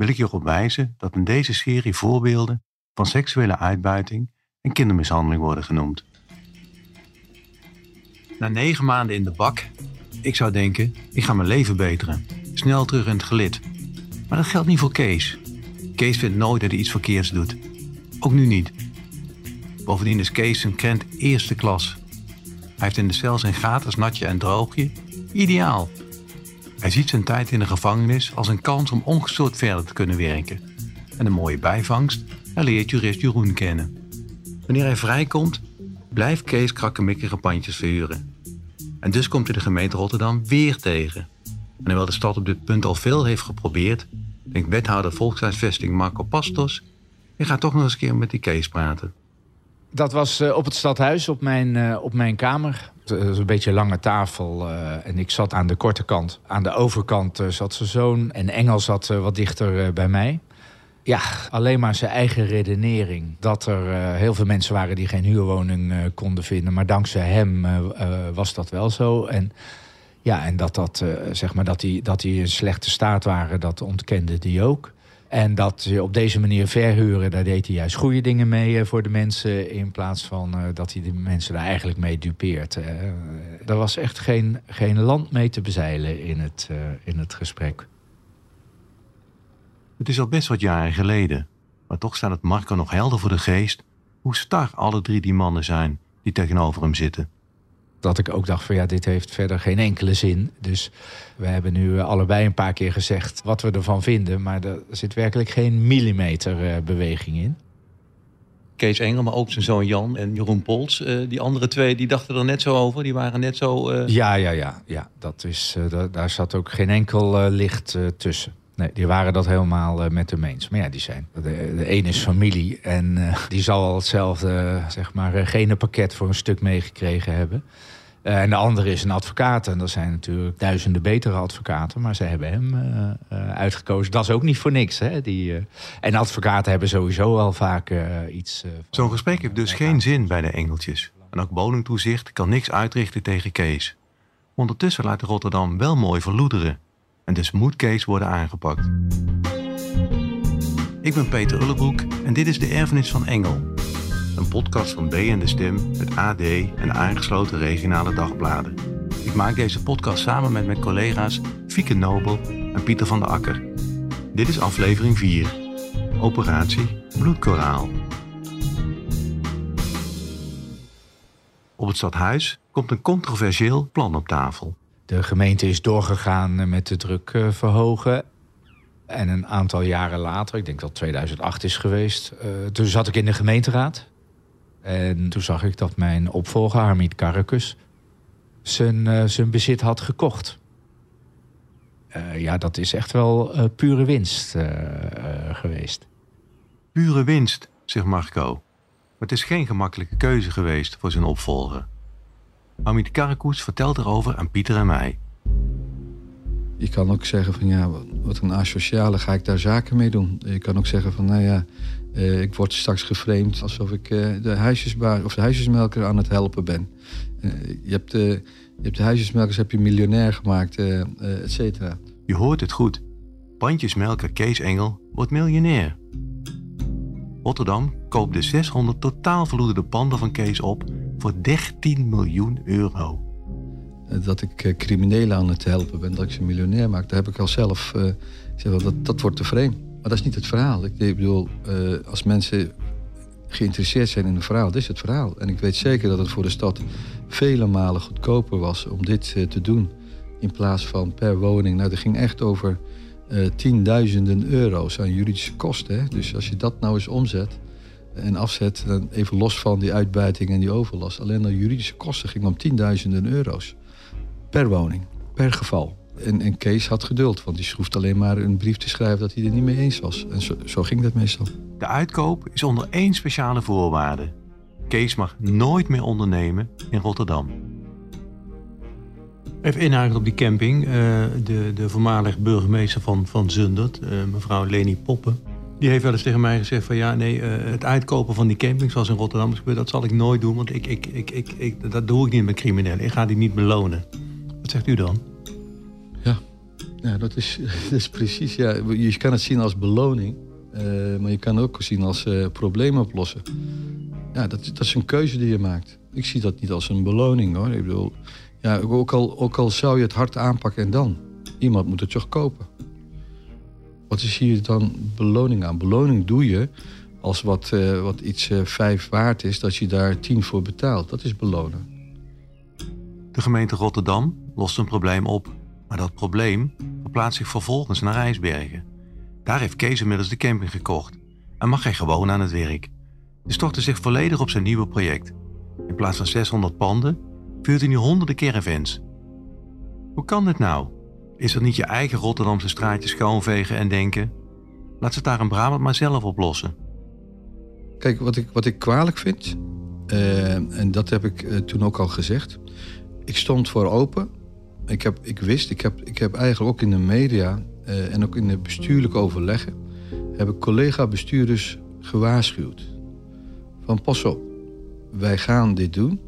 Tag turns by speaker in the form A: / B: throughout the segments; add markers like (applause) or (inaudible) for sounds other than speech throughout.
A: wil ik je erop wijzen dat in deze serie voorbeelden van seksuele uitbuiting en kindermishandeling worden genoemd. Na negen maanden in de bak, ik zou denken, ik ga mijn leven beteren. Snel terug in het gelid. Maar dat geldt niet voor Kees. Kees vindt nooit dat hij iets verkeerds doet. Ook nu niet. Bovendien is Kees een krent eerste klas. Hij heeft in de cel zijn gratis natje en droogje. Ideaal. Hij ziet zijn tijd in de gevangenis als een kans om ongestoord verder te kunnen werken. En een mooie bijvangst, hij leert jurist Jeroen kennen. Wanneer hij vrijkomt, blijft Kees krakkemikkige pandjes verhuren. En dus komt hij de gemeente Rotterdam weer tegen. En hoewel de stad op dit punt al veel heeft geprobeerd, denkt wethouder volkshuisvesting Marco Pastos, je gaat toch nog eens een keer met die Kees praten.
B: Dat was uh, op het stadhuis, op mijn, uh, op mijn kamer. Een beetje een lange tafel uh, en ik zat aan de korte kant. Aan de overkant zat zijn zoon en Engel zat wat dichter bij mij. Ja, alleen maar zijn eigen redenering. Dat er heel veel mensen waren die geen huurwoning konden vinden. Maar dankzij hem was dat wel zo. En ja, en dat, dat, zeg maar, dat, die, dat die in slechte staat waren, dat ontkende die ook. En dat je op deze manier verhuren, daar deed hij juist goede dingen mee eh, voor de mensen. In plaats van uh, dat hij de mensen daar eigenlijk mee dupeert. Uh, er was echt geen, geen land mee te bezeilen in het, in het gesprek.
A: Het is al best wat jaren geleden. Maar toch staat het Marco nog helder voor de geest hoe star alle drie die mannen zijn die tegenover hem zitten
B: dat ik ook dacht van ja, dit heeft verder geen enkele zin. Dus we hebben nu eh, allebei een paar keer gezegd wat we ervan vinden. Maar er zit werkelijk geen millimeter uh, beweging in.
A: Kees Engel, maar ook zijn zoon Jan en Jeroen Pols. Uh, die andere twee, die dachten er net zo over. Die waren net zo... Uh...
B: Ja, ja, ja. ja dat is, daar zat ook geen enkel licht tussen. Nee, die waren dat helemaal met hem eens. Maar ja, die zijn. De, de een is familie en (laughs) die zal al hetzelfde, zeg maar, genenpakket voor een stuk meegekregen hebben. Uh, en de andere is een advocaat. En er zijn natuurlijk duizenden betere advocaten. Maar ze hebben hem uh, uh, uitgekozen. Dat is ook niet voor niks. Hè? Die, en advocaten hebben sowieso wel vaak iets...
A: Zo'n gesprek heeft dus geen zin bij de Engeltjes. En ook woningtoezicht kan niks uitrichten tegen Kees. Ondertussen laat Rotterdam wel mooi verloederen. En dus moet Kees worden aangepakt. Ik ben Peter Ullebroek en dit is de erfenis van Engel een podcast van B en de Stem, het AD en aangesloten regionale dagbladen. Ik maak deze podcast samen met mijn collega's Fieke Nobel en Pieter van der Akker. Dit is aflevering 4, Operatie Bloedkoraal. Op het stadhuis komt een controversieel plan op tafel.
B: De gemeente is doorgegaan met de druk eh, verhogen. En een aantal jaren later, ik denk dat 2008 is geweest, uh, toen zat ik in de gemeenteraad. En toen zag ik dat mijn opvolger, Hamid Karakus, zijn, uh, zijn bezit had gekocht. Ja, dat is echt wel pure winst geweest.
A: Pure winst, zegt Marco. Maar het is geen gemakkelijke keuze geweest voor zijn opvolger. Hamid Karakus vertelt erover aan Pieter en mij.
C: Je kan ook zeggen van ja, wat een asociale, ga ik daar zaken mee doen? Je kan ook zeggen van nou ja, uh, ik word straks geframed alsof ik uh, de huisjesbaar of de huisjesmelker aan het helpen ben. Uh, je, hebt, je hebt de huisjesmelkers heb je miljonair gemaakt, et cetera.
A: Je hoort het goed. Bandjesmelker Kees Engel wordt miljonair. Rotterdam koopt de 600 totaal verloederde panden van Kees op voor 13 miljoen euro.
C: Dat ik criminelen aan het helpen ben, dat ik ze miljonair maak, daar heb ik al zelf. Uh, zeg dat, dat wordt te vreemd. Maar dat is niet het verhaal. Ik, bedoel, als mensen geïnteresseerd zijn in een verhaal, dit is het verhaal. En ik weet zeker dat het voor de stad vele malen goedkoper was om dit te doen. In plaats van per woning. Nou, dat ging echt over tienduizenden euro's aan juridische kosten. Hè? Dus als je dat nou eens omzet en afzet, dan even los van die uitbuiting en die overlast. Alleen de juridische kosten gingen om tienduizenden euro's. Per woning, per geval. En, en Kees had geduld, want die schroeft alleen maar een brief te schrijven dat hij er niet mee eens was. En zo, zo ging dat meestal.
A: De uitkoop is onder één speciale voorwaarde. Kees mag nooit meer ondernemen in Rotterdam. Even inhaken op die camping. Uh, de, de voormalig burgemeester van, van Zundert, uh, mevrouw Leni Poppen... die heeft wel eens tegen mij gezegd van... ja, nee, uh, het uitkopen van die camping zoals in Rotterdam is gebeurd... dat zal ik nooit doen, want ik, ik, ik, ik, ik, dat doe ik niet met criminelen. Ik ga die niet belonen. Wat zegt u dan?
C: Ja, dat, is, (laughs) dat is precies... Ja, je kan het zien als beloning... maar je kan het ook zien als probleem oplossen. Ja, dat, dat is een keuze die je maakt. Ik zie dat niet als een beloning hoor. Ik bedoel, ja, ook, al, ook al zou je het hard aanpakken en dan. Iemand moet het toch kopen. Wat is hier dan beloning aan? Beloning doe je als wat, uh, wat iets uh, vijf waard is, dat je daar tien voor betaalt. Dat is belonen.
A: De gemeente Rotterdam lost een probleem op. Maar dat probleem verplaatst zich vervolgens naar IJsbergen. Daar heeft Kees inmiddels de camping gekocht en mag hij gewoon aan het werk. Hij stortte zich volledig op zijn nieuwe project. In plaats van 600 panden vuurt hij nu honderden caravans. Hoe kan dit nou? Is dat niet je eigen Rotterdamse straatje schoonvegen en denken... laat ze het daar in Brabant maar zelf oplossen?
C: Kijk, wat ik, wat ik kwalijk vind... Uh, en dat heb ik uh, toen ook al gezegd... ik stond voor open. Ik, heb, ik wist, ik heb, ik heb eigenlijk ook in de media... Uh, en ook in de bestuurlijke overleggen... heb ik collega-bestuurders gewaarschuwd. Van pas op, wij gaan dit doen...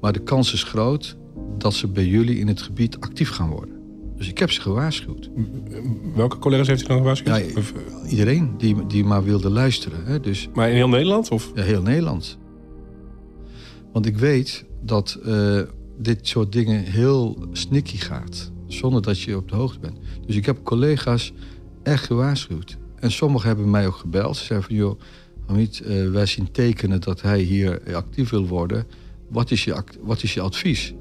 C: Maar de kans is groot dat ze bij jullie in het gebied actief gaan worden. Dus ik heb ze gewaarschuwd.
D: Welke collega's heeft u dan gewaarschuwd?
C: Ja, iedereen die, die maar wilde luisteren. Hè? Dus,
D: maar in heel Nederland? Of?
C: Ja, heel Nederland. Want ik weet dat uh, dit soort dingen heel snicky gaat. Zonder dat je op de hoogte bent. Dus ik heb collega's echt gewaarschuwd. En sommigen hebben mij ook gebeld. Ze zeiden van, joh, Hamid, uh, wij zien tekenen dat hij hier actief wil worden wat is je, wat is je advies?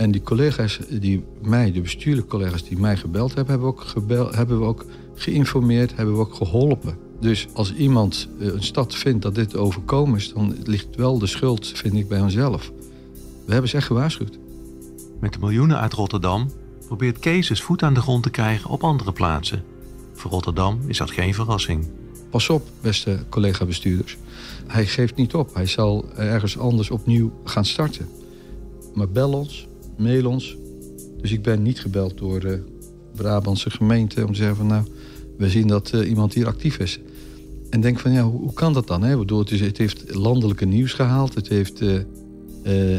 C: En die collega's die mij, de bestuurlijke collega's die mij gebeld hebben, hebben we ook, gebeld, hebben we ook geïnformeerd, hebben we ook geholpen. Dus als iemand eh, een stad vindt dat dit overkomen is, dan ligt wel de schuld, vind ik, bij onszelf. We hebben ze echt gewaarschuwd.
A: Met de miljoenen uit Rotterdam probeert Kees voet aan de grond te krijgen op andere plaatsen. Voor Rotterdam is dat geen verrassing.
C: Pas op, beste collega-bestuurders hij geeft niet op. Hij zal ergens anders opnieuw gaan starten. Maar bel ons, mail ons. Dus ik ben niet gebeld door de Brabantse gemeente om te zeggen van nou, we zien dat uh, iemand hier actief is. En denk van ja, hoe, hoe kan dat dan? Hè? Het, is, het heeft landelijke nieuws gehaald. Het, heeft, uh,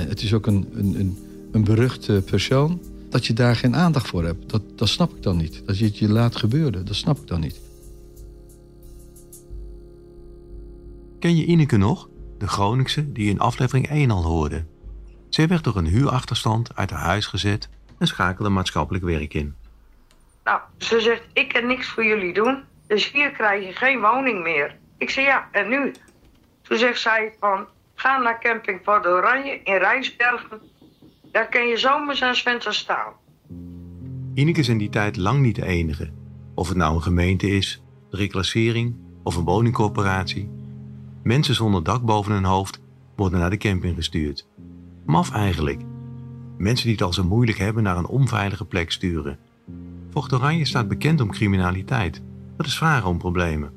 C: het is ook een, een, een, een beruchte persoon. Dat je daar geen aandacht voor hebt, dat, dat snap ik dan niet. Dat je het je laat gebeuren, dat snap ik dan niet.
A: Ken je Ineke nog? De Groningse die in aflevering 1 al hoorde. Zij werd door een huurachterstand uit haar huis gezet en schakelde maatschappelijk werk in.
E: Nou, ze zegt, ik kan niks voor jullie doen, dus hier krijg je geen woning meer. Ik zei, ja, en nu? Toen zegt zij van, ga naar camping Port Oranje in Rijsbergen. Daar kan je zomers en zwinters staan.
A: Ineke is in die tijd lang niet de enige. Of het nou een gemeente is, de reclassering of een woningcorporatie... Mensen zonder dak boven hun hoofd worden naar de camping gestuurd. Maf eigenlijk. Mensen die het al zo moeilijk hebben naar een onveilige plek sturen. Vocht Oranje staat bekend om criminaliteit. Dat is vragen om problemen.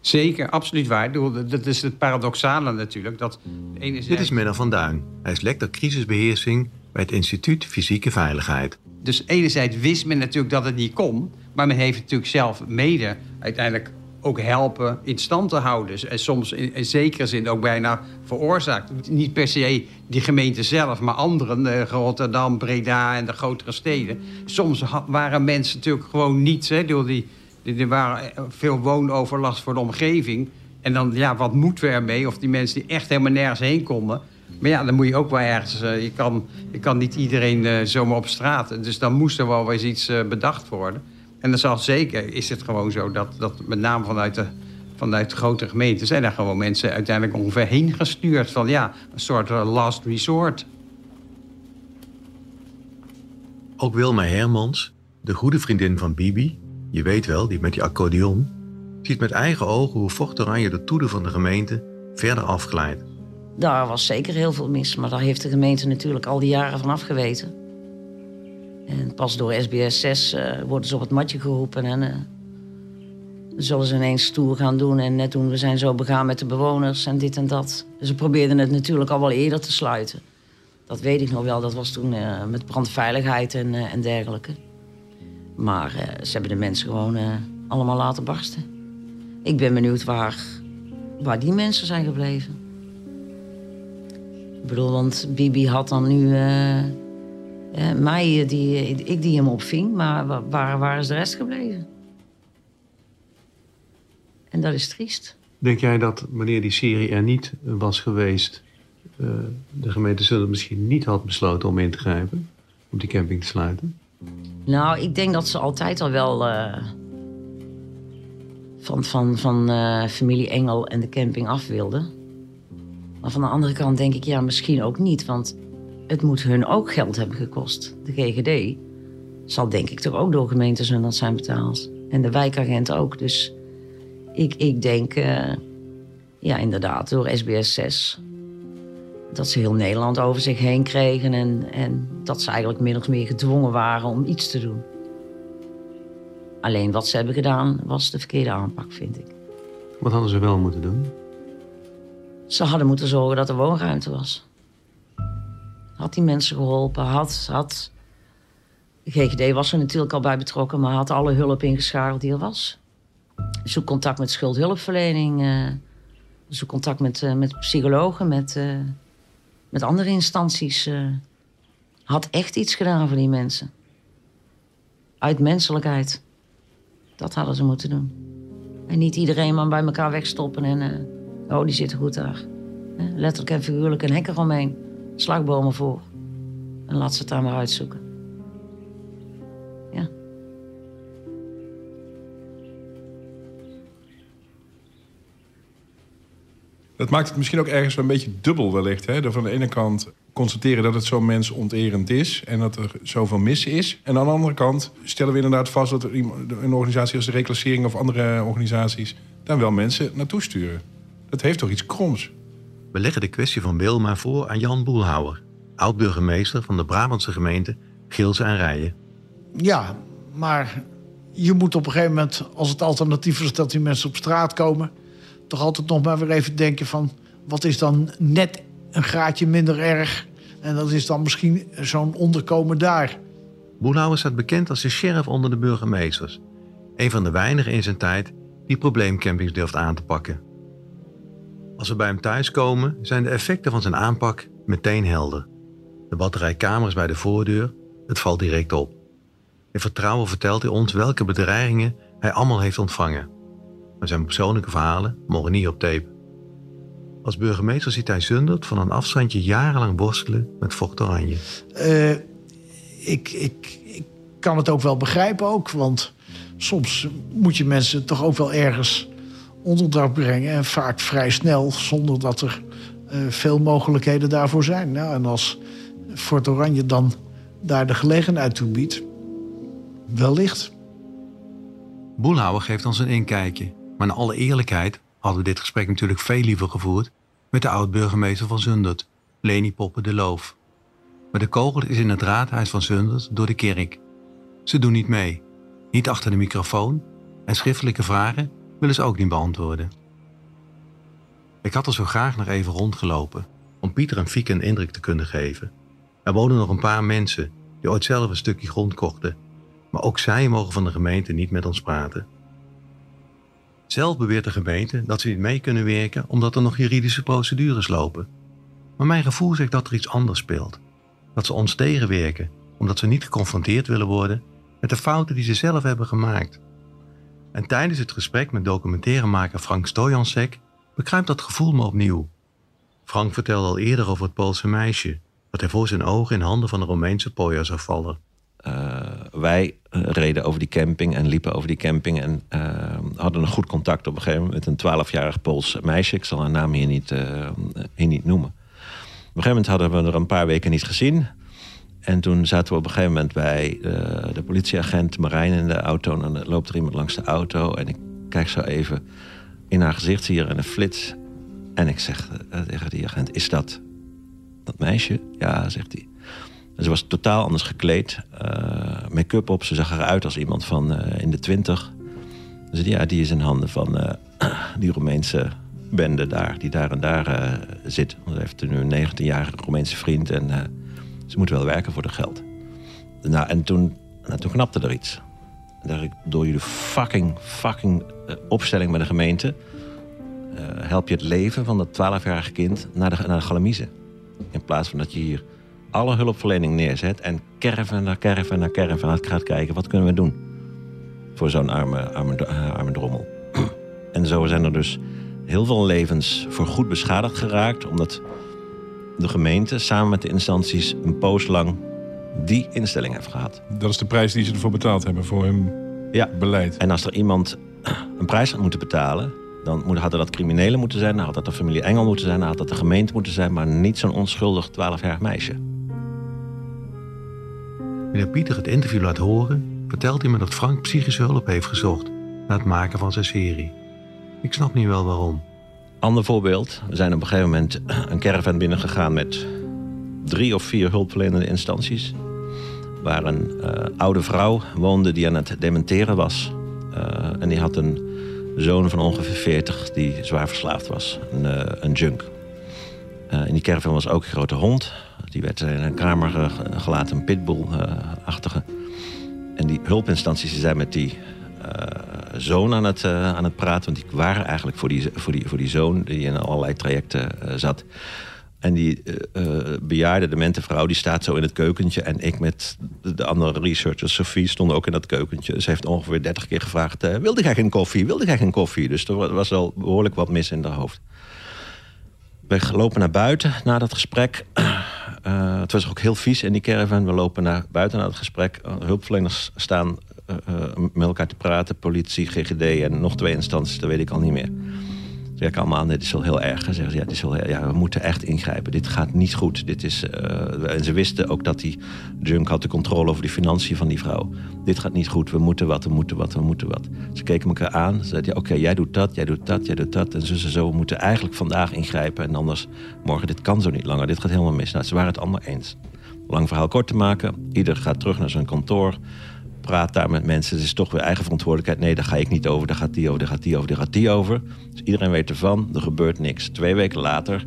F: Zeker, absoluut waar. Dat is het paradoxale natuurlijk. Dat
A: enerzijds... Dit is Menno van Duin. Hij is lector crisisbeheersing bij het Instituut Fysieke Veiligheid.
F: Dus enerzijds wist men natuurlijk dat het niet kon... maar men heeft natuurlijk zelf mede uiteindelijk ook helpen in stand te houden. En soms in, zekere zin ook bijna veroorzaakt. Niet per se die gemeente zelf, maar anderen. Rotterdam, Breda en de grotere steden. Soms waren mensen natuurlijk gewoon niets. Hè, die, er waren veel woonoverlast voor de omgeving. En dan, ja, wat moeten we ermee? Of die mensen die echt helemaal nergens heen konden. Maar ja, dan moet je ook wel ergens... Uh, je, kan, je kan niet iedereen uh, zomaar op straat. Dus dan moest er wel eens iets bedacht worden. En dan zal zeker is het gewoon zo dat, dat met name vanuit de, vanuit de grote gemeenten... zijn er gewoon mensen uiteindelijk ongeveer heen gestuurd. Van ja, een soort uh, last resort.
A: Ook Wilma Hermans, de goede vriendin van Bibi... je weet wel, die met die accordeon... ziet met eigen ogen hoe Vocht Oranje de toede van de gemeente verder afglijdt.
G: Daar was zeker heel veel mis, maar daar heeft de gemeente natuurlijk al die jaren van afgeweten. En pas door SBS 6 uh, worden ze op het matje geroepen en uh, zullen ze ineens stoer gaan doen. En net doen we zijn zo begaan met de bewoners en dit en dat. Ze probeerden het natuurlijk al wel eerder te sluiten. Dat weet ik nog wel, dat was toen uh, met brandveiligheid en, en dergelijke. Maar ze hebben de mensen gewoon allemaal laten barsten. Ik ben benieuwd waar, waar die mensen zijn gebleven. Ik bedoel, want Bibi had dan nu uh, mij, die, ik die hem opving, maar waar, waar is de rest gebleven? En dat is triest.
A: Denk jij dat wanneer die serie er niet was geweest, uh, de gemeente Zullen misschien niet had besloten om in te grijpen, om die camping te sluiten?
G: Nou, ik denk dat ze altijd al wel van, van, van familie Engel en de camping af wilden. Maar van de andere kant denk ik, ja, misschien ook niet. Want het moet hun ook geld hebben gekost. De GGD zal denk ik toch ook door gemeenten Zundert zijn betaald. En de wijkagent ook. Dus ik, ik denk, uh, ja, inderdaad, door SBS 6. Dat ze heel Nederland over zich heen kregen. En, en dat ze eigenlijk min of meer gedwongen waren om iets te doen. Alleen wat ze hebben gedaan was de verkeerde aanpak, vind ik.
A: Wat hadden ze wel moeten doen?
G: Ze hadden moeten zorgen dat er woonruimte was. Had die mensen geholpen, had, had... GGD was er natuurlijk al bij betrokken, maar had alle hulp ingeschakeld die er was. Zoek contact met schuldhulpverlening, uh, zoek contact met, uh, met psychologen, met, uh, met andere instanties. had echt iets gedaan voor die mensen. Uit menselijkheid. Dat hadden ze moeten doen. En niet iedereen maar bij elkaar wegstoppen en Oh, die zitten goed daar. Letterlijk en figuurlijk een hek eromheen. Slagbomen voor. En laat ze het daar maar uitzoeken. Ja.
D: Dat maakt het misschien ook ergens een beetje dubbel wellicht. Hè? Van de ene kant constateren dat het zo mensonterend is... en dat er zoveel mis is. En aan de andere kant stellen we inderdaad vast... dat een organisatie als de reclassering of andere organisaties... daar wel mensen naartoe sturen. Dat heeft toch iets kroms?
A: We leggen de kwestie van Wil maar voor aan Jan Boelhouwer, oud-burgemeester van de Brabantse gemeente Geelse en Rijen.
H: Ja, maar je moet op een gegeven moment, als het alternatief is dat die mensen op straat komen, toch altijd nog maar weer even denken van wat is dan net een graadje minder erg en dat is dan misschien zo'n onderkomen daar.
A: Boelhouwer staat bekend als de sheriff onder de burgemeesters. Een van de weinigen in zijn tijd die probleemcampings durft aan te pakken. Als we bij hem thuiskomen, zijn de effecten van zijn aanpak meteen helder. De batterij kamers bij de voordeur, het valt direct op. In vertrouwen vertelt hij ons welke bedreigingen hij allemaal heeft ontvangen. Maar zijn persoonlijke verhalen mogen niet op tape. Als burgemeester ziet hij Zundert van een afstandje jarenlang worstelen met vocht oranje.
H: Uh, ik, ik, ik kan het ook wel begrijpen ook, want soms moet je mensen toch ook wel ergens onderdak brengen. En vaak vrij snel, zonder dat er uh, veel mogelijkheden daarvoor zijn. Nou, en als Fort Oranje dan daar de gelegenheid toe biedt, wellicht.
A: Boelhouwer geeft ons een inkijkje. Maar in alle eerlijkheid hadden we dit gesprek natuurlijk veel liever gevoerd met de oud-burgemeester van Zundert, Leni Poppen de Loof. Maar de kogel is in het raadhuis van Zundert door de kerk. Ze doen niet mee, niet achter de microfoon en schriftelijke vragen willen ze ook niet beantwoorden. Ik had er zo graag nog even rondgelopen om Pieter en Fieke een indruk te kunnen geven. Er wonen nog een paar mensen die ooit zelf een stukje grond kochten, maar ook zij mogen van de gemeente niet met ons praten. Zelf beweert de gemeente dat ze niet mee kunnen werken omdat er nog juridische procedures lopen. Maar mijn gevoel zegt dat er iets anders speelt. Dat ze ons tegenwerken omdat ze niet geconfronteerd willen worden met de fouten die ze zelf hebben gemaakt. En tijdens het gesprek met documentairemaker Frank Stojansek bekruipt dat gevoel me opnieuw. Frank vertelde al eerder over het Poolse meisje, dat hij voor zijn ogen in handen van de Romeinse pooier zou vallen.
I: Uh, wij uh, reden over die camping en liepen over die camping en uh, hadden een goed contact op een gegeven moment met een 12-jarig Pools meisje. Ik zal haar naam hier niet, hier niet noemen. Op een gegeven moment hadden we er een paar weken niet gezien. En toen zaten we op een gegeven moment bij de, de politieagent Marijn in de auto. En dan loopt er iemand langs de auto. En ik kijk zo even in haar gezicht, zie er een flits. En ik zeg uh, tegen die agent, is dat dat meisje? Ja, zegt hij. En ze was totaal anders gekleed. Uh, Make-up op. Ze zag eruit als iemand van in de twintig. Dus ja, die is in handen van (clears throat) die Roemeense bende daar. Die daar en daar zit. Ze heeft nu een 19-jarige Roemeense vriend. En ze moet wel werken voor de geld. Nou, en toen, nou, toen knapte er iets. Door jullie fucking, fucking opstelling met de gemeente... help je het leven van dat 12-jarige kind naar de, naar de Galamiezen. In plaats van dat je hier alle hulpverlening neerzet en caravan naar caravan naar caravan gaat kijken wat kunnen we doen voor zo'n arme, arme, eh, arme drommel. (clears throat) en zo zijn er dus heel veel levens voor goed beschadigd geraakt, omdat de gemeente samen met de instanties een poos lang die instelling heeft gehad.
D: Dat is de prijs die ze ervoor betaald hebben voor hun ja. beleid.
I: En als er iemand een prijs had moeten betalen, dan had dat criminelen moeten zijn, dan had dat de familie Engel moeten zijn, dan had dat de gemeente moeten zijn, maar niet zo'n onschuldig 12-jarig meisje.
A: Wanneer Pieter het interview laat horen, vertelt hij me dat Frank psychische hulp heeft gezocht na het maken van zijn serie. Ik snap niet wel waarom.
I: Ander voorbeeld. We zijn op een gegeven moment een caravan binnengegaan met drie of vier hulpverlenende instanties. Waar een uh, oude vrouw woonde die aan het dementeren was. Uh, en die had een zoon van ongeveer 40 die zwaar verslaafd was. Een, uh, een junk. in die caravan was ook een grote hond. Die werd in een kamer gelaten, een pitbull-achtige. En die hulpinstanties zijn met die zoon aan het, uh, aan het praten. Want die waren eigenlijk voor die, voor die, voor die zoon die in allerlei trajecten uh, zat. En die bejaarde demente vrouw die staat zo in het keukentje. En ik met de andere researchers, Sophie, stonden ook in dat keukentje. Ze heeft ongeveer dertig keer gevraagd... wilde jij geen koffie? Wilde jij geen koffie? Dus er was al behoorlijk wat mis in haar hoofd. We lopen naar buiten na dat gesprek. Uh, (clears throat) het was ook heel vies in die caravan. We lopen naar buiten naar het gesprek. Uh, hulpverleners staan uh, met elkaar te praten. Politie, GGD en nog twee instanties, dat weet ik al niet meer. Ze zeggen allemaal, dit is wel heel erg. Ze zeggen, ja, dit is wel, ja, we moeten echt ingrijpen. Dit gaat niet goed. Dit is, en ze wisten ook dat die junk had de controle over de financiën van die vrouw. Dit gaat niet goed. We moeten wat, we moeten wat, we moeten wat. Ze keken elkaar aan. Ze zeiden, oké, jij doet dat, jij doet dat, jij doet dat. En ze zeiden, zo, we moeten eigenlijk vandaag ingrijpen. En anders morgen, dit kan zo niet langer. Dit gaat helemaal mis. Nou, ze waren het allemaal eens. Lang verhaal kort te maken. Ieder gaat terug naar zijn kantoor praat daar met mensen. Het is toch weer eigen verantwoordelijkheid. Nee, daar ga ik niet over. Daar gaat die over, daar gaat die over, daar gaat die over. Dus iedereen weet ervan. Er gebeurt niks. Twee weken later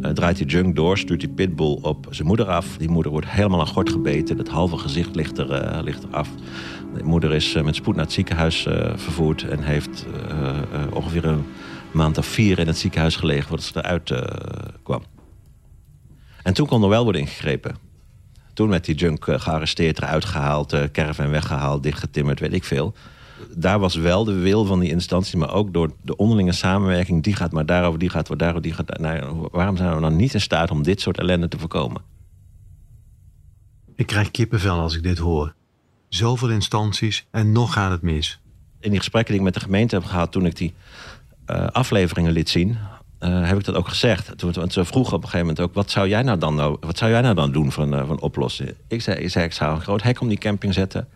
I: uh, draait die junk door, stuurt die pitbull op zijn moeder af. Die moeder wordt helemaal aan gort gebeten. Het halve gezicht ligt er, uh, ligt af. De moeder is uh, met spoed naar het ziekenhuis vervoerd... en heeft ongeveer een maand of vier in het ziekenhuis gelegen... voordat ze eruit kwam. En toen kon er wel worden ingegrepen. Toen werd die junk gearresteerd, eruit gehaald... caravan weggehaald, dichtgetimmerd, weet ik veel daar was wel de wil van die instantie, maar ook door de onderlinge samenwerking. Die gaat maar daarover, die gaat maar daarover, die gaat nou, Waarom zijn we dan niet in staat om dit soort ellende te voorkomen?
A: Ik krijg kippenvel als ik dit hoor. Zoveel instanties en nog gaat het mis.
I: In die gesprekken die ik met de gemeente heb gehad toen ik die uh, afleveringen liet zien, uh, heb ik dat ook gezegd. Toen, want ze vroegen op een gegeven moment ook: wat zou jij nou dan, nou, wat zou jij nou dan doen van, uh, van oplossen? Ik zei, ik zou een groot hek om die camping zetten.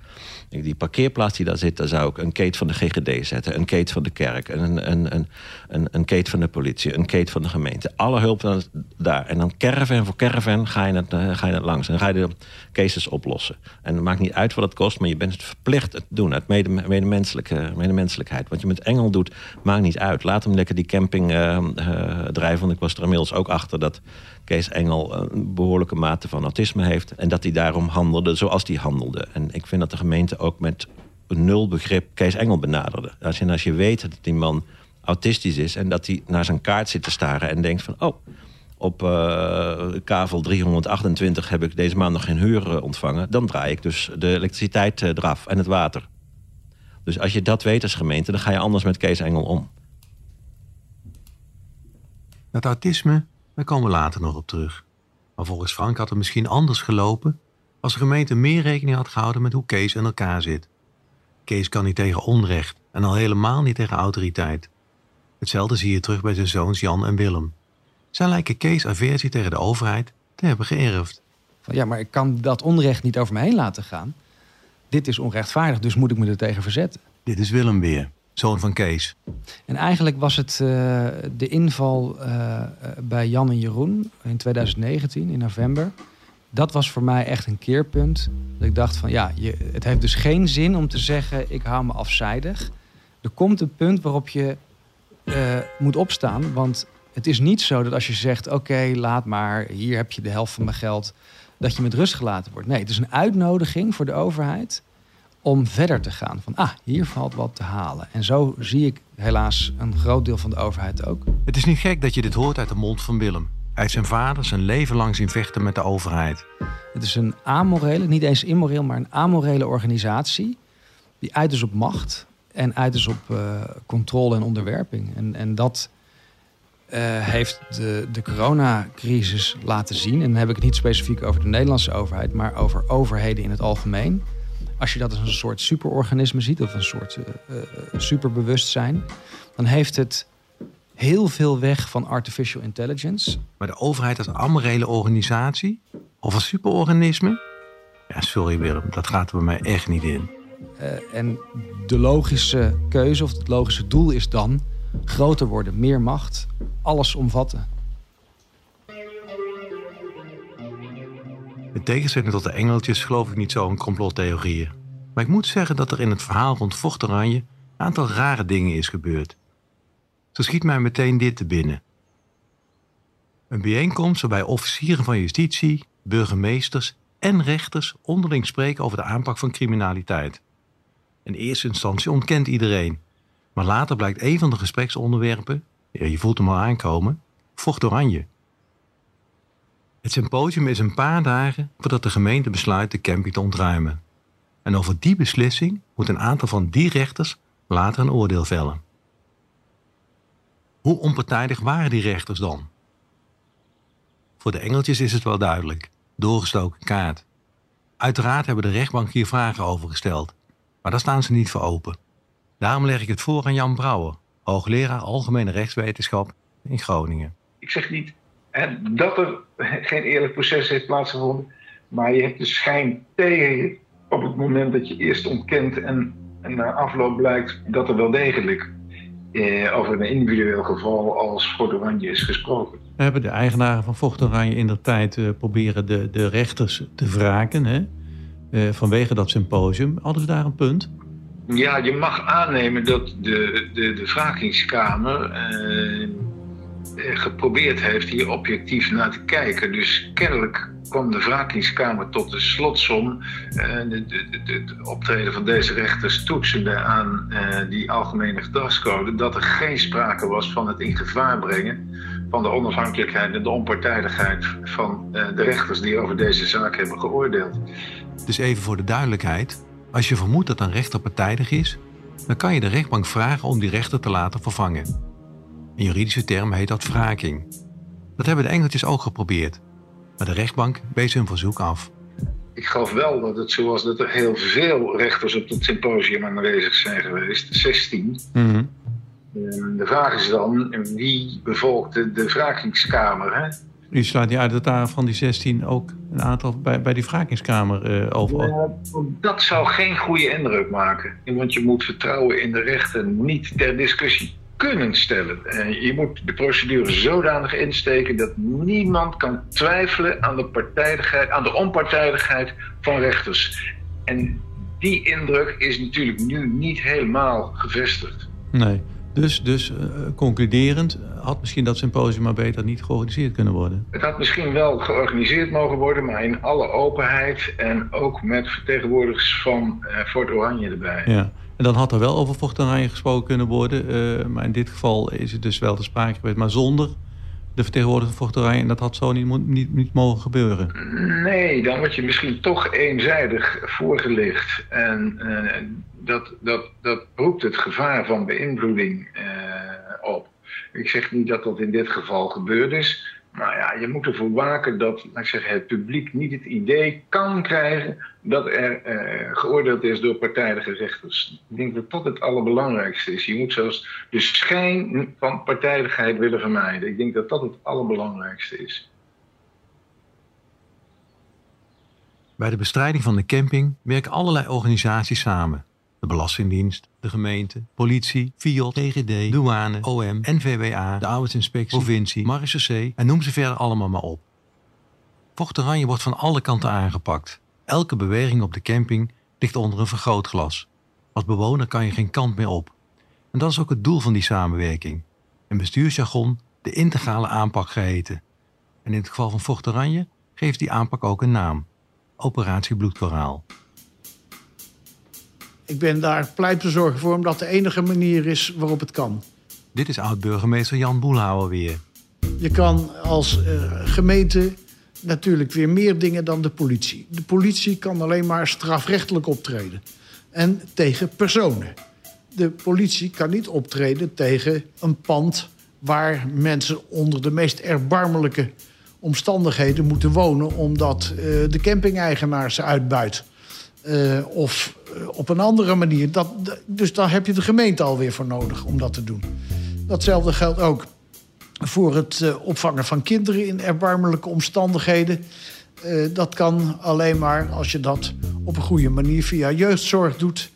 I: Die parkeerplaats die daar zit, daar zou ik een kate van de GGD zetten. Een kate van de kerk. Een, een, een, een, een van de politie. Een kate van de gemeente. Alle hulp daar. En dan caravan voor caravan ga je het, uh, ga je het langs. En dan ga je de cases oplossen. En het maakt niet uit wat het kost, maar je bent het verplicht te doen. Uit mede, medemenselijke, medemenselijkheid. Wat je met Engel doet, maakt niet uit. Laat hem lekker die camping uh, drijven. Want ik was er inmiddels ook achter dat Kees Engel een behoorlijke mate van autisme heeft. En dat hij daarom handelde zoals hij handelde. En ik vind dat de gemeente ook met nul begrip Kees Engel benaderde. Als je, als je weet dat die man autistisch is en dat hij naar zijn kaart zit te staren en denkt van... oh, op uh, kavel 328 heb ik deze maand nog geen huur eh, ontvangen... dan draai ik dus de elektriciteit eraf en het water. Dus als je dat weet als gemeente, dan ga je anders met Kees Engel om.
A: Dat autisme daar komen we later nog op terug. Maar volgens Frank had het misschien anders gelopen als de gemeente meer rekening had gehouden met hoe Kees in elkaar zit. Kees kan niet tegen onrecht en al helemaal niet tegen autoriteit. Hetzelfde zie je terug bij zijn zoons Jan en Willem. Zij lijken Kees aversie tegen de overheid te hebben geërfd.
J: ja, maar ik kan dat onrecht niet over me heen laten gaan. Dit is onrechtvaardig, dus moet ik me er tegen verzetten.
A: Dit is Willem weer zoon van Kees.
J: En eigenlijk was het uh, de inval uh, bij Jan en Jeroen in 2019, in november. dat was voor mij echt een keerpunt. Dat ik dacht van ja, je, het heeft dus geen zin om te zeggen ik hou me afzijdig. Er komt een punt waarop je eh, moet opstaan. Want het is niet zo dat als je zegt oké, laat maar, hier heb je de helft van mijn geld, dat je met rust gelaten wordt. Nee, het is een uitnodiging voor de overheid om verder te gaan. Van ah, hier valt wat te halen. En zo zie ik helaas een groot deel van de overheid ook.
A: Het is niet gek dat je dit hoort uit de mond van Willem. Hij zijn vader zijn leven lang zien vechten met de overheid.
J: Het is een amorele, niet eens immoreel, maar een amorele organisatie. Die uit is op macht en uit is op uh, controle en onderwerping. En, en dat uh, heeft de, de coronacrisis laten zien. En dan heb ik het niet specifiek over de Nederlandse overheid, maar over overheden in het algemeen. Als je dat als een soort superorganisme ziet of een soort uh, superbewustzijn, dan heeft het heel veel weg van artificial intelligence.
A: Maar de overheid als amorele organisatie of als superorganisme? Ja, sorry Willem, dat gaat er bij mij echt niet in.
J: Uh, en de logische keuze of het logische doel is dan groter worden, meer macht, alles omvatten.
A: In tegenstelling tot de engeltjes geloof ik niet zo in complottheorieën. Maar ik moet zeggen dat er in het verhaal rond Vocht Oranje een aantal rare dingen is gebeurd. Zo schiet mij meteen dit te binnen. Een bijeenkomst waarbij officieren van justitie, burgemeesters en rechters onderling spreken over de aanpak van criminaliteit. In eerste instantie ontkent iedereen, maar later blijkt een van de gespreksonderwerpen, je voelt hem al aankomen, vocht oranje. Het symposium is een paar dagen voordat de gemeente besluit de camping te ontruimen. En over die beslissing moet een aantal van die rechters later een oordeel vellen. Hoe onpartijdig waren die rechters dan? Voor de engeltjes is het wel duidelijk. Doorgestoken kaart. Uiteraard hebben de rechtbank hier vragen over gesteld, maar daar staan ze niet voor open. Daarom leg ik het voor aan Jan Brouwer, hoogleraar Algemene Rechtswetenschap in Groningen.
K: Ik zeg niet dat er geen eerlijk proces heeft plaatsgevonden, maar je hebt de schijn tegen op het moment dat je eerst ontkent en, en na afloop blijkt dat er wel degelijk eh, over een individueel geval als Fort Oranje is gesproken.
L: Hebben de eigenaren van Vocht Oranje in de tijd uh, proberen de, de rechters te wraken hè? Uh, vanwege dat symposium. Hadden ze daar een punt?
K: Ja, je mag aannemen dat de, de, de wrakingskamer uh, geprobeerd heeft hier objectief naar te kijken. Dus kennelijk kwam de wrakingskamer tot de slotsom. De, de, optreden van deze rechters toetsende aan uh, die algemene gedragscode dat er geen sprake was van het in gevaar brengen van de onafhankelijkheid en de onpartijdigheid van de rechters die over deze zaak hebben geoordeeld.
A: Dus even voor de duidelijkheid: als je vermoedt dat een rechter partijdig is, dan kan je de rechtbank vragen om die rechter te laten vervangen. In juridische termen heet dat wraking. Dat hebben de Engeltjes ook geprobeerd. Maar de rechtbank wees hun verzoek af.
K: Ik geloof wel dat het zo was dat er heel veel rechters op het symposium aanwezig zijn geweest. 16. Mm -hmm. De vraag is dan, wie bevolkte de wrakingskamer? Hè?
L: U sluit niet uit dat daar van die 16 ook een aantal bij, bij die wrakingskamer uh, over...
K: Ja, dat zou geen goede indruk maken. Want je moet vertrouwen in de rechter niet ter discussie kunnen stellen. je moet de procedure zodanig insteken dat niemand kan twijfelen aan de partijdigheid, aan de onpartijdigheid van rechters. En die indruk is natuurlijk nu niet helemaal gevestigd.
L: Nee. Dus, dus uh, concluderend, had misschien dat symposium maar beter niet georganiseerd kunnen worden?
K: Het had misschien wel georganiseerd mogen worden, maar in alle openheid en ook met vertegenwoordigers van uh, Fort Oranje erbij.
L: Ja. En dan had er wel over Fort Oranje gesproken kunnen worden. Uh, maar in dit geval is het dus wel te sprake geweest, maar zonder de vertegenwoordiger van. En dat had zo niet, niet, niet mogen gebeuren.
K: Nee, dan word je misschien toch eenzijdig voorgelicht. En uh, dat, dat, dat roept het gevaar van beïnvloeding uh, op. Ik zeg niet dat dat in dit geval gebeurd is. Maar ja, je moet ervoor waken dat ik zeggen, het publiek niet het idee kan krijgen dat er uh, geoordeeld is door partijdige rechters. Ik denk dat dat het allerbelangrijkste is. Je moet zelfs de schijn van partijdigheid willen vermijden. Ik denk dat dat het allerbelangrijkste is.
A: Bij de bestrijding van de camping werken allerlei organisaties samen. De Belastingdienst, de gemeente, politie, FIOD, TGD, douane, OM, NVWA, de arbeidsinspectie, provincie, marechaussee en noem ze verder allemaal maar op. Vocht Oranje wordt van alle kanten aangepakt. Elke beweging op de camping ligt onder een vergrootglas. Als bewoner kan je geen kant meer op. En dat is ook het doel van die samenwerking. In bestuursjargon de integrale aanpak geheten. En in het geval van Vocht Oranje geeft die aanpak ook een naam. Operatie Bloedkoraal.
H: Ik ben daar pleitbezorger voor, omdat de enige manier is waarop het kan.
A: Dit is oud-burgemeester Jan Boelhouwer weer.
H: Je kan als uh, gemeente natuurlijk weer meer dingen dan de politie. De politie kan alleen maar strafrechtelijk optreden. En tegen personen. De politie kan niet optreden tegen een pand waar mensen onder de meest erbarmelijke omstandigheden moeten wonen omdat uh, de camping-eigenaar ze uitbuit. Uh, of uh, op een andere manier. Dat, dus daar heb je de gemeente alweer voor nodig om dat te doen. Datzelfde geldt ook voor het uh, opvangen van kinderen in erbarmelijke omstandigheden. dat kan alleen maar als je dat op een goede manier via jeugdzorg doet.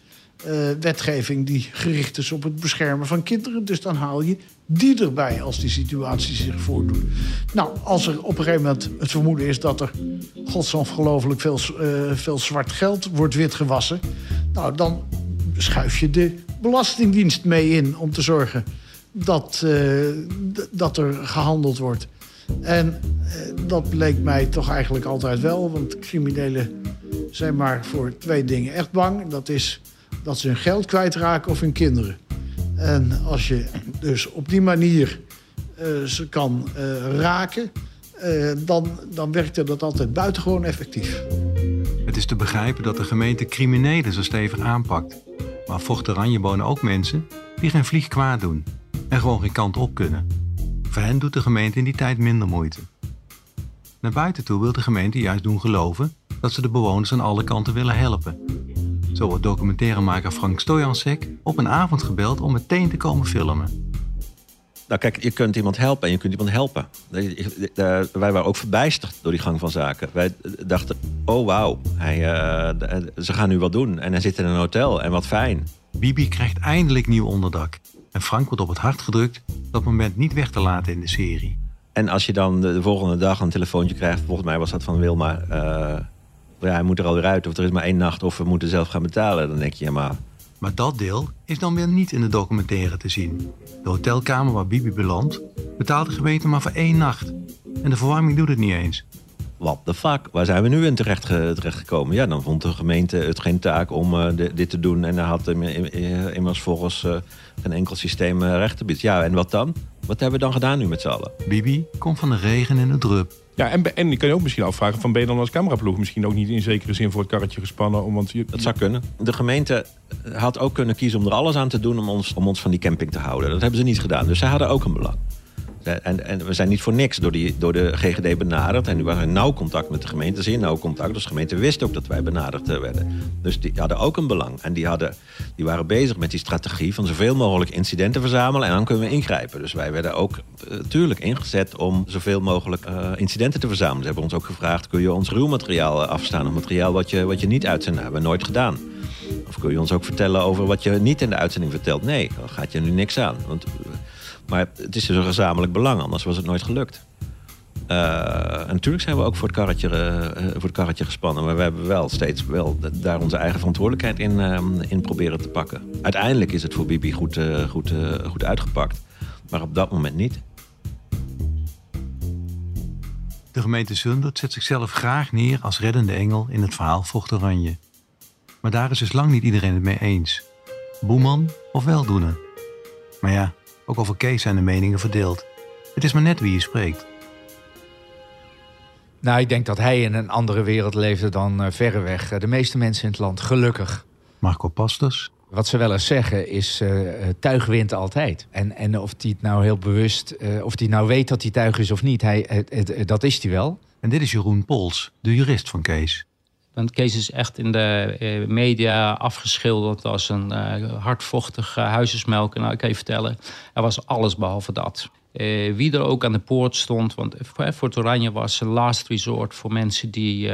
H: Wetgeving die gericht is op het beschermen van kinderen. Dus dan haal je die erbij als die situatie zich voordoet. Nou, als er op een gegeven moment het vermoeden is dat er godsongelooflijk veel, uh, veel zwart geld wordt witgewassen, nou, dan schuif je de Belastingdienst mee in om te zorgen dat, uh, dat er gehandeld wordt. En dat bleek mij toch eigenlijk altijd wel, want criminelen zijn maar voor twee dingen echt bang. Dat is dat ze hun geld kwijtraken of hun kinderen. En als je dus op die manier uh, ze kan uh, raken, uh, dan, dan werkte dat altijd buitengewoon effectief.
A: Het is te begrijpen dat de gemeente criminelen zo stevig aanpakt. Maar Vocht Oranje wonen ook mensen die geen vlieg kwaad doen en gewoon geen kant op kunnen. Voor hen doet de gemeente in die tijd minder moeite. Naar buiten toe wil de gemeente juist doen geloven dat ze de bewoners aan alle kanten willen helpen. Zo wordt documentairemaker Frank Stojansek op een avond gebeld om meteen te komen filmen.
I: Nou kijk, je kunt iemand helpen en je kunt iemand helpen. Wij waren ook verbijsterd door die gang van zaken. Wij dachten, oh wauw, hij, uh, ze gaan nu wat doen. En hij zit in een hotel en wat fijn.
A: Bibi krijgt eindelijk nieuw onderdak. En Frank wordt op het hart gedrukt dat moment niet weg te laten in de serie.
I: En als je dan de, volgende dag een telefoontje krijgt... volgens mij was dat van Wilma... Uh, ja, hij moet er alweer uit, of er is maar één nacht, of we moeten zelf gaan betalen. Dan denk je, ja maar...
A: Maar dat deel is dan weer niet in de documentaire te zien. De hotelkamer waar Bibi belandt, betaalt de gemeente maar voor één nacht. En de verwarming doet het niet eens.
I: What the fuck? Waar zijn we nu in terecht, terechtgekomen? Ja, dan vond de gemeente het geen taak om uh, de, dit te doen. En dan had immers volgens uh, een enkel systeem recht te bieden. Ja, en wat dan? Wat hebben we dan gedaan nu met z'n allen?
A: Bibi komt van de regen en de drup.
D: Ja, en, en je kan je ook misschien afvragen... van ben je dan als cameraploeg misschien ook niet in zekere zin voor het karretje gespannen? Want je,
I: dat zou kunnen. De gemeente had ook kunnen kiezen om er alles aan te doen... om ons, om ons van die camping te houden. Dat hebben ze niet gedaan. Dus zij hadden ook een belang. En, en, we zijn niet voor niks door, die, door de GGD benaderd. En nu waren in nauw contact met de gemeente, zeer nauw contact. Dus de gemeente wist ook dat wij benaderd eh, werden. Dus die hadden ook een belang. En die, hadden, die waren bezig met die strategie van zoveel mogelijk incidenten verzamelen. En dan kunnen we ingrijpen. Dus wij werden ook natuurlijk uh, ingezet om zoveel mogelijk uh, incidenten te verzamelen. Ze hebben ons ook gevraagd, kun je ons ruwmateriaal afstaan? Of materiaal wat je, wat je niet uitzendt? Dat hebben we nooit gedaan. Of kun je ons ook vertellen over wat je niet in de uitzending vertelt? Nee, dan gaat je nu niks aan. Want maar het is dus een gezamenlijk belang, anders was het nooit gelukt. Uh, en natuurlijk zijn we ook voor het, karretje, uh, voor het karretje gespannen. Maar we hebben wel steeds wel daar onze eigen verantwoordelijkheid in, uh, in proberen te pakken. Uiteindelijk is het voor Bibi goed, goed, goed uitgepakt. Maar op dat moment niet.
A: De gemeente Zundert zet zichzelf graag neer als reddende engel in het verhaal Vocht Oranje. Maar daar is dus lang niet iedereen het mee eens. Boeman of weldoener. Maar ja, ook over Kees zijn de meningen verdeeld. Het is maar net wie je spreekt.
B: Nou, ik denk dat hij in een andere wereld leefde dan uh, verreweg de meeste mensen in het land. Gelukkig.
A: Marco Pastors.
B: Wat ze wel eens zeggen is, uh, tuig wint altijd. En, en of hij het nou heel bewust, uh, of hij nou weet dat hij tuig is of niet, hij, dat is hij wel.
A: En dit is Jeroen Pols, de jurist van Kees.
M: Want Kees is echt in de media afgeschilderd als een uh, hardvochtige huisjesmelk. Nou, ik kan je vertellen, er was alles behalve dat. Wie er ook aan de poort stond, want Fort Oranje was een last resort voor mensen die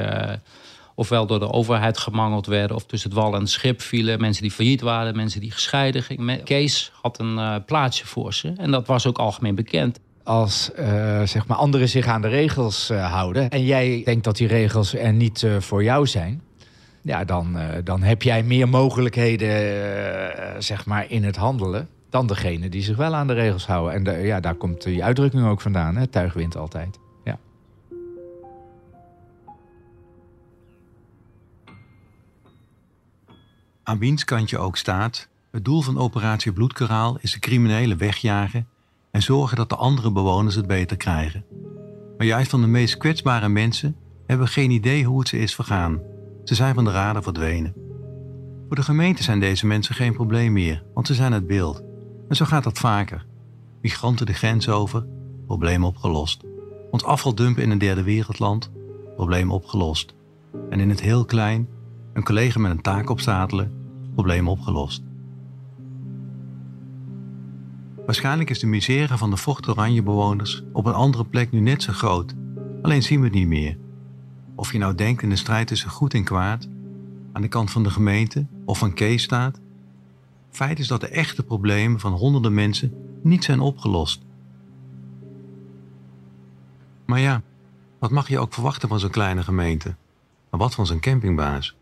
M: ofwel door de overheid gemangeld werden of tussen het wal en het schip vielen. Mensen die failliet waren, mensen die gescheiden gingen. Kees had een plaatsje voor ze en dat was ook algemeen bekend.
B: Als eh, zeg maar anderen zich aan de regels eh, houden en jij denkt dat die regels er niet eh, voor jou zijn, ja, dan, dan heb jij meer mogelijkheden zeg maar in het handelen dan degene die zich wel aan de regels houden. En ja, daar komt die uitdrukking ook vandaan, hè? tuig wint altijd.
A: Aan wiens kant je ook staat, het doel van operatie Bloedkanaal is de criminelen wegjagen en zorgen dat de andere bewoners het beter krijgen. Maar juist van de meest kwetsbare mensen hebben we geen idee hoe het ze is vergaan. Ze zijn van de radar verdwenen. Voor de gemeente zijn deze mensen geen probleem meer, want ze zijn het beeld. En zo gaat dat vaker. Migranten de grens over, probleem opgelost. Ons afval dumpen in een derde wereldland, probleem opgelost. En in het heel klein, een collega met een taak opstapelen, probleem opgelost. Waarschijnlijk is de misère van de Vocht Oranje bewoners op een andere plek nu net zo groot, alleen zien we het niet meer. Of je nou denkt in de strijd tussen goed en kwaad, aan de kant van de gemeente of van Kees staat. Feit is dat de echte problemen van honderden mensen niet zijn opgelost. Maar ja, wat mag je ook verwachten van zo'n kleine gemeente? Maar wat van zo'n campingbaas?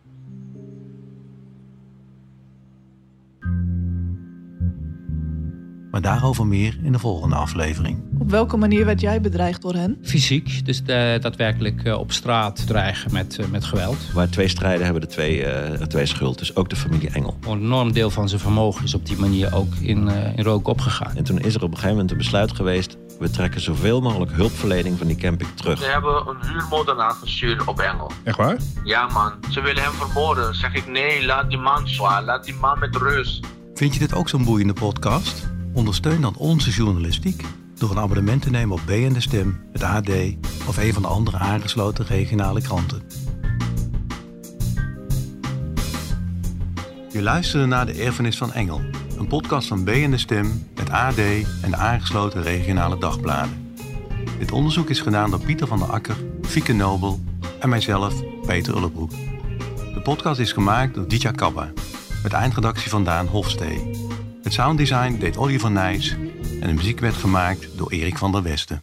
A: Maar daarover meer in de volgende aflevering.
N: Op welke manier werd jij bedreigd door hen?
M: Fysiek, dus eh, daadwerkelijk eh, op straat dreigen met, eh, met geweld.
I: Waar twee strijden hebben de twee, eh, twee schuld. Dus ook de familie Engel.
M: Een enorm deel van zijn vermogen is op die manier ook in, eh, in rook opgegaan.
I: En toen is er op een gegeven moment een besluit geweest... we trekken zoveel mogelijk hulpverlening van die camping terug.
O: Ze hebben een huurmoordenaar gestuurd op Engel.
D: Echt waar?
O: Ja man, ze willen hem vermoorden. Zeg ik nee, laat die man zwaar, laat die man met rust.
A: Vind je dit ook zo'n boeiende podcast? Ondersteun dan onze journalistiek door een abonnement te nemen op BN De Stem, het AD of een van de andere aangesloten regionale kranten. Je luisterde naar De Erfenis van Engel, een podcast van BN De Stem, het AD en de aangesloten regionale dagbladen. Dit onderzoek is gedaan door Pieter van der Akker, Fieke Nobel en mijzelf, Peter Ullebroek. De podcast is gemaakt door Ditya Kabba, met eindredactie van Daan Hofstee. Het sounddesign deed Oliver Nijs en de muziek werd gemaakt door Erik van der Westen.